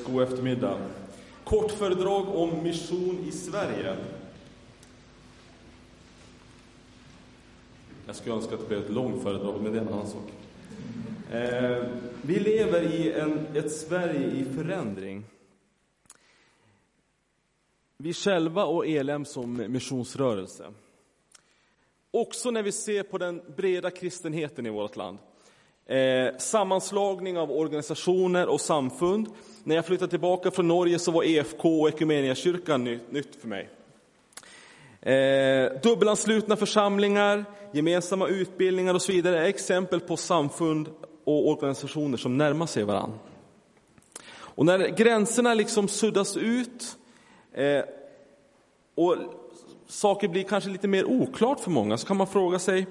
God eftermiddag. Kort föredrag om mission i Sverige. Jag skulle önska att det blev ett långt föredrag, men det är en annan sak. Eh, vi lever i en, ett Sverige i förändring. Vi själva och ELM som missionsrörelse. Också när vi ser på den breda kristenheten i vårt land. Eh, sammanslagning av organisationer och samfund. När jag flyttade tillbaka från Norge så var EFK och Equmeniakyrkan nytt för mig. Eh, dubbelanslutna församlingar, gemensamma utbildningar och så vidare är exempel på samfund och organisationer som närmar sig varandra. Och när gränserna liksom suddas ut eh, och saker blir kanske lite mer oklart för många så kan man fråga sig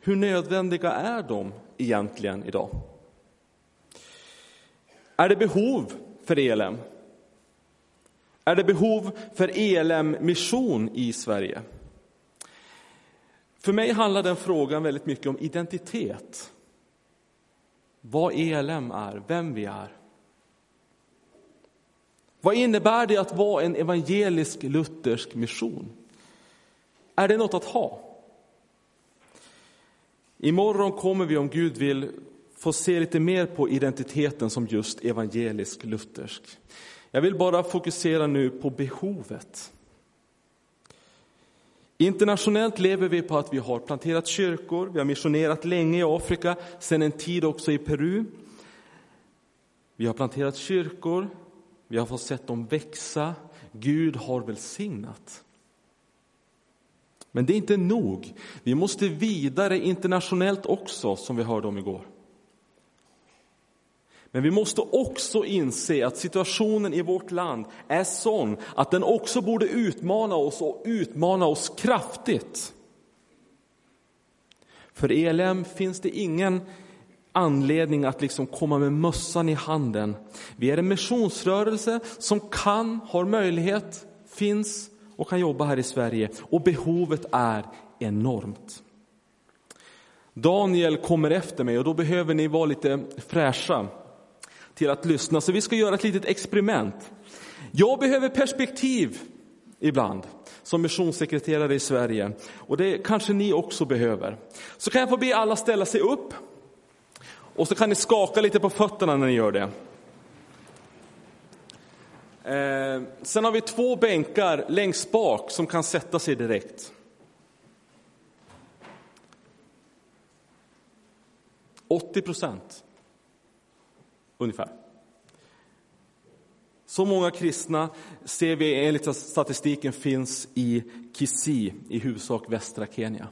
hur nödvändiga är de egentligen idag? Är det behov för ELM? Är det behov för ELM-mission i Sverige? För mig handlar den frågan väldigt mycket om identitet. Vad ELM är, vem vi är. Vad innebär det att vara en evangelisk luthersk mission? Är det något att ha? Imorgon kommer vi, om Gud vill, få se lite mer på identiteten som just evangelisk luthersk. Jag vill bara fokusera nu på behovet. Internationellt lever vi på att vi har planterat kyrkor, vi har missionerat länge i Afrika, sedan en tid också i Peru. Vi har planterat kyrkor, vi har fått sett dem växa, Gud har välsignat. Men det är inte nog. Vi måste vidare internationellt också, som vi hörde om igår. Men vi måste också inse att situationen i vårt land är sån att den också borde utmana oss och utmana oss kraftigt. För ELM finns det ingen anledning att liksom komma med mössan i handen. Vi är en missionsrörelse som kan, har möjlighet, finns och kan jobba här i Sverige. Och behovet är enormt. Daniel kommer efter mig och då behöver ni vara lite fräscha till att lyssna. Så vi ska göra ett litet experiment. Jag behöver perspektiv ibland som missionssekreterare i Sverige. Och det kanske ni också behöver. Så kan jag få be alla ställa sig upp. Och så kan ni skaka lite på fötterna när ni gör det. Eh, sen har vi två bänkar längst bak som kan sätta sig direkt. Åttio procent, ungefär. Så många kristna ser vi enligt statistiken finns i Kisii, i huvudsak västra Kenya.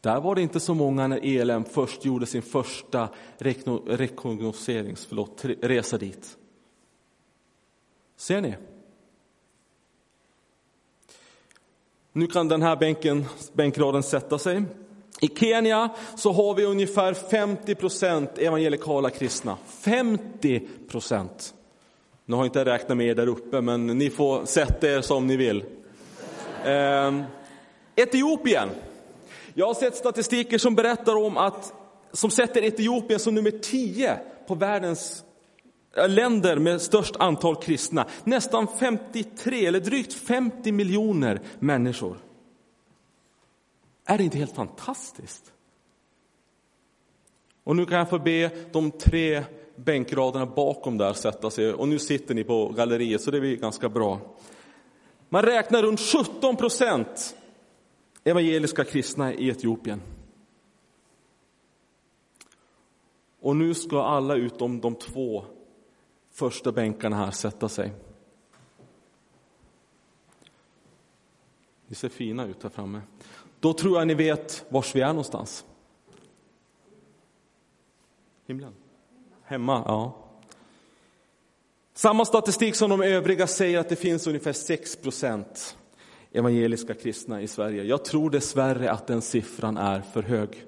Där var det inte så många när ELM först gjorde sin första rekognoseringsresa dit. Ser ni? Nu kan den här bänken, bänkraden sätta sig. I Kenya så har vi ungefär 50 procent evangelikala kristna. 50 procent. Nu har jag inte räknat med er där uppe, men ni får sätta er som ni vill. Eh, Etiopien. Jag har sett statistiker som berättar om att som sätter Etiopien som nummer 10 på världens Eh, länder med störst antal kristna. Nästan 53, eller drygt 50 miljoner människor. Är det inte helt fantastiskt? Och nu kan jag få be de tre bänkraderna bakom där sätta sig. Och nu sitter ni på galleriet, så det blir ganska bra. Man räknar runt 17 procent evangeliska kristna i Etiopien. Och nu ska alla utom de två första bänkarna här sätta sig. Ni ser fina ut här framme. Då tror jag ni vet var vi är någonstans. Himlen? Hemma, ja. Samma statistik som de övriga säger att det finns ungefär 6 evangeliska kristna i Sverige. Jag tror dessvärre att den siffran är för hög.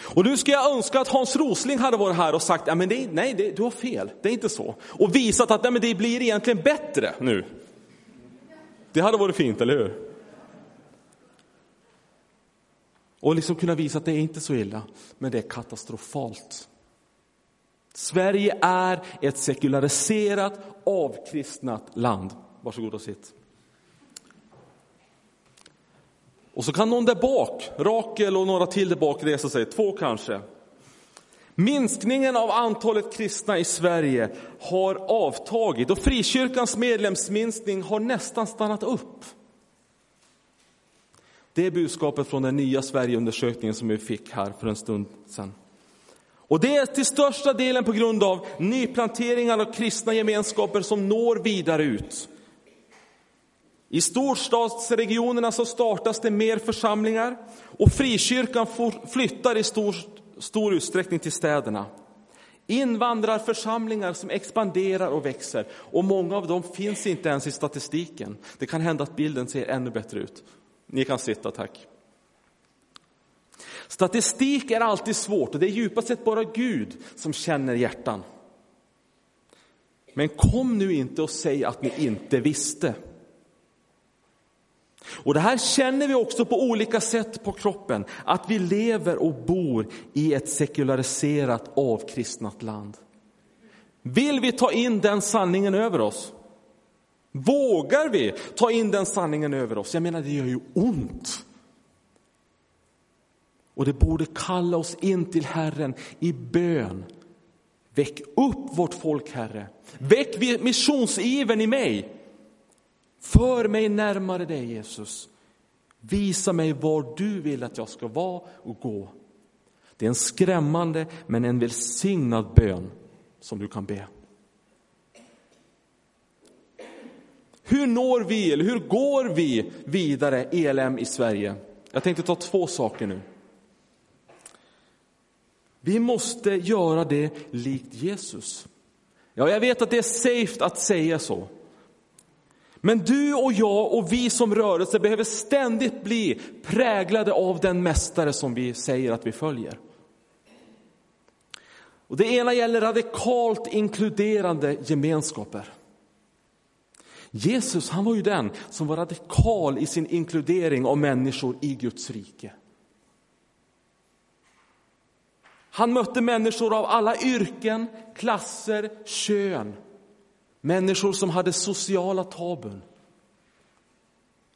Och nu ska jag önska att Hans Rosling hade varit här och sagt, ja, men det, nej, det, du har fel, det är inte så. Och visat att nej, men det blir egentligen bättre nu. Det hade varit fint, eller hur? Och liksom kunna visa att det är inte så illa, men det är katastrofalt. Sverige är ett sekulariserat, avkristnat land. Varsågod och sitt. Och så kan någon där bak, Rakel och några till där bak resa sig, två kanske. Minskningen av antalet kristna i Sverige har avtagit och frikyrkans medlemsminskning har nästan stannat upp. Det är budskapet från den nya Sverigeundersökningen som vi fick här för en stund sedan. Och det är till största delen på grund av nyplanteringar av kristna gemenskaper som når vidare ut. I storstadsregionerna så startas det mer församlingar och frikyrkan flyttar i stor, stor utsträckning till städerna. Invandrarförsamlingar som expanderar och växer och många av dem finns inte ens i statistiken. Det kan hända att bilden ser ännu bättre ut. Ni kan sitta, tack. Statistik är alltid svårt och det är djupast sett bara Gud som känner hjärtan. Men kom nu inte och säg att ni inte visste. Och det här känner vi också på olika sätt på kroppen, att vi lever och bor i ett sekulariserat, avkristnat land. Vill vi ta in den sanningen över oss? Vågar vi ta in den sanningen över oss? Jag menar, det gör ju ont. Och det borde kalla oss in till Herren i bön. Väck upp vårt folk, Herre. Väck missionsivern i mig. För mig närmare dig, Jesus. Visa mig var du vill att jag ska vara och gå. Det är en skrämmande men en välsignad bön som du kan be. Hur når vi, eller hur går vi vidare ELM i Sverige? Jag tänkte ta två saker nu. Vi måste göra det likt Jesus. Ja, jag vet att det är safe att säga så. Men du och jag och vi som rörelse behöver ständigt bli präglade av den mästare som vi säger att vi följer. Och det ena gäller radikalt inkluderande gemenskaper. Jesus han var ju den som var radikal i sin inkludering av människor i Guds rike. Han mötte människor av alla yrken, klasser, kön. Människor som hade sociala tabun.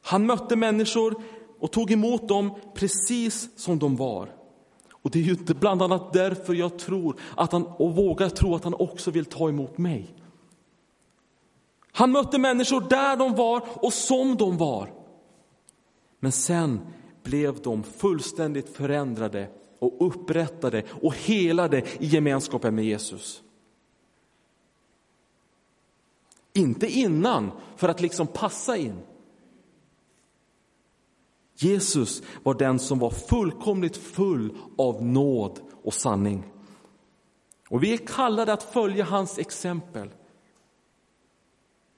Han mötte människor och tog emot dem precis som de var. Och det är ju bland annat därför jag tror att han, och vågar tro att han också vill ta emot mig. Han mötte människor där de var och som de var. Men sen blev de fullständigt förändrade och upprättade och helade i gemenskapen med Jesus. Inte innan, för att liksom passa in. Jesus var den som var fullkomligt full av nåd och sanning. Och vi är kallade att följa hans exempel.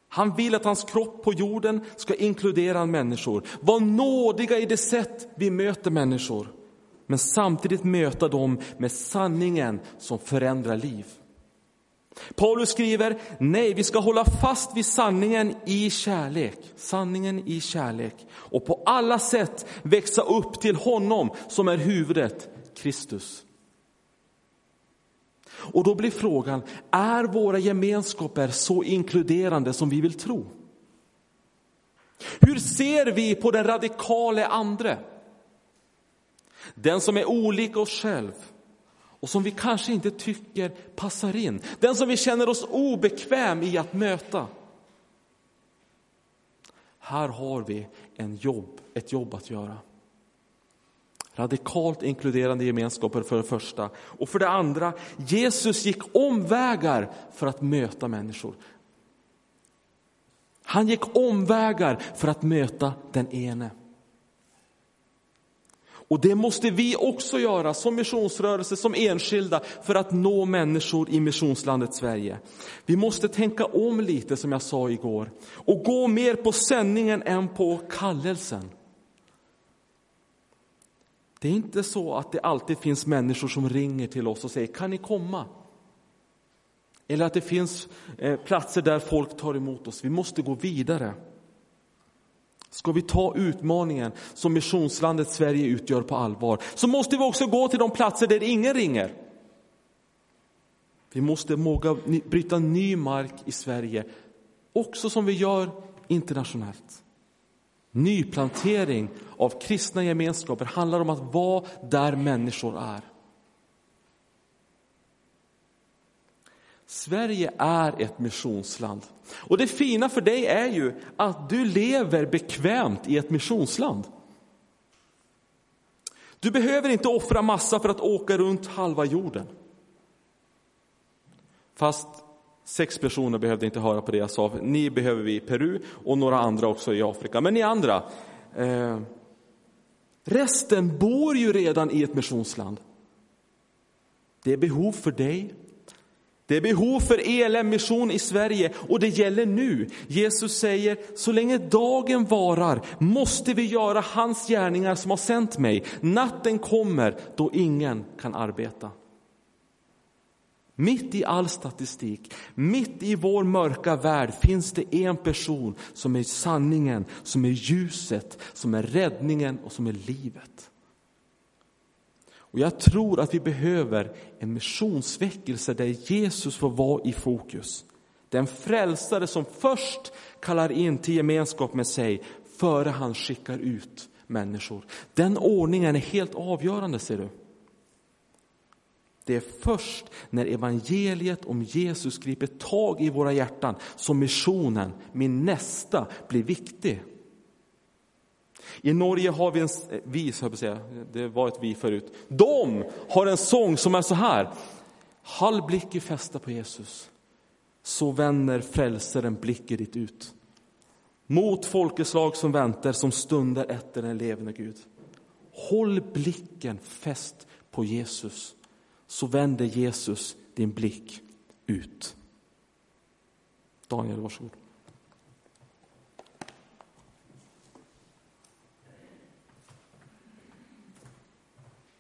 Han vill att hans kropp på jorden ska inkludera människor. Var nådiga i det sätt vi möter människor men samtidigt möta dem med sanningen som förändrar liv. Paulus skriver, nej, vi ska hålla fast vid sanningen i kärlek, sanningen i kärlek och på alla sätt växa upp till honom som är huvudet, Kristus. Och då blir frågan, är våra gemenskaper så inkluderande som vi vill tro? Hur ser vi på den radikale andre? Den som är olik oss själv och som vi kanske inte tycker passar in. Den som vi känner oss obekväm i att möta. Här har vi en jobb, ett jobb att göra. Radikalt inkluderande gemenskaper för det första. Och för det andra, Jesus gick omvägar för att möta människor. Han gick omvägar för att möta den ene. Och det måste vi också göra som missionsrörelse, som enskilda, för att nå människor i missionslandet Sverige. Vi måste tänka om lite, som jag sa igår, och gå mer på sändningen än på kallelsen. Det är inte så att det alltid finns människor som ringer till oss och säger, kan ni komma? Eller att det finns eh, platser där folk tar emot oss. Vi måste gå vidare. Ska vi ta utmaningen som missionslandet Sverige utgör på allvar så måste vi också gå till de platser där ingen ringer. Vi måste våga bryta ny mark i Sverige, också som vi gör internationellt. Nyplantering av kristna gemenskaper handlar om att vara där människor är. Sverige är ett missionsland. Och det fina för dig är ju att du lever bekvämt i ett missionsland. Du behöver inte offra massa för att åka runt halva jorden. Fast sex personer behövde inte höra på det jag sa. Ni behöver vi i Peru och några andra också i Afrika. Men ni andra, eh, resten bor ju redan i ett missionsland. Det är behov för dig. Det är behov för ELM mission i Sverige och det gäller nu. Jesus säger, så länge dagen varar måste vi göra hans gärningar som har sänt mig. Natten kommer då ingen kan arbeta. Mitt i all statistik, mitt i vår mörka värld finns det en person som är sanningen, som är ljuset, som är räddningen och som är livet. Och jag tror att vi behöver en missionsväckelse där Jesus får vara i fokus. Den frälsare som först kallar in till gemenskap med sig före han skickar ut människor. Den ordningen är helt avgörande ser du. Det är först när evangeliet om Jesus griper tag i våra hjärtan som missionen, min nästa, blir viktig. I Norge har vi en, eh, vi, så jag säga, det var ett vi förut. De har en sång som är så här. Håll blicken fästa på Jesus, så vänder frälsaren blicken dit ut. Mot folkeslag som väntar, som stunder efter den levande Gud. Håll blicken fäst på Jesus, så vänder Jesus din blick ut. Daniel, varsågod.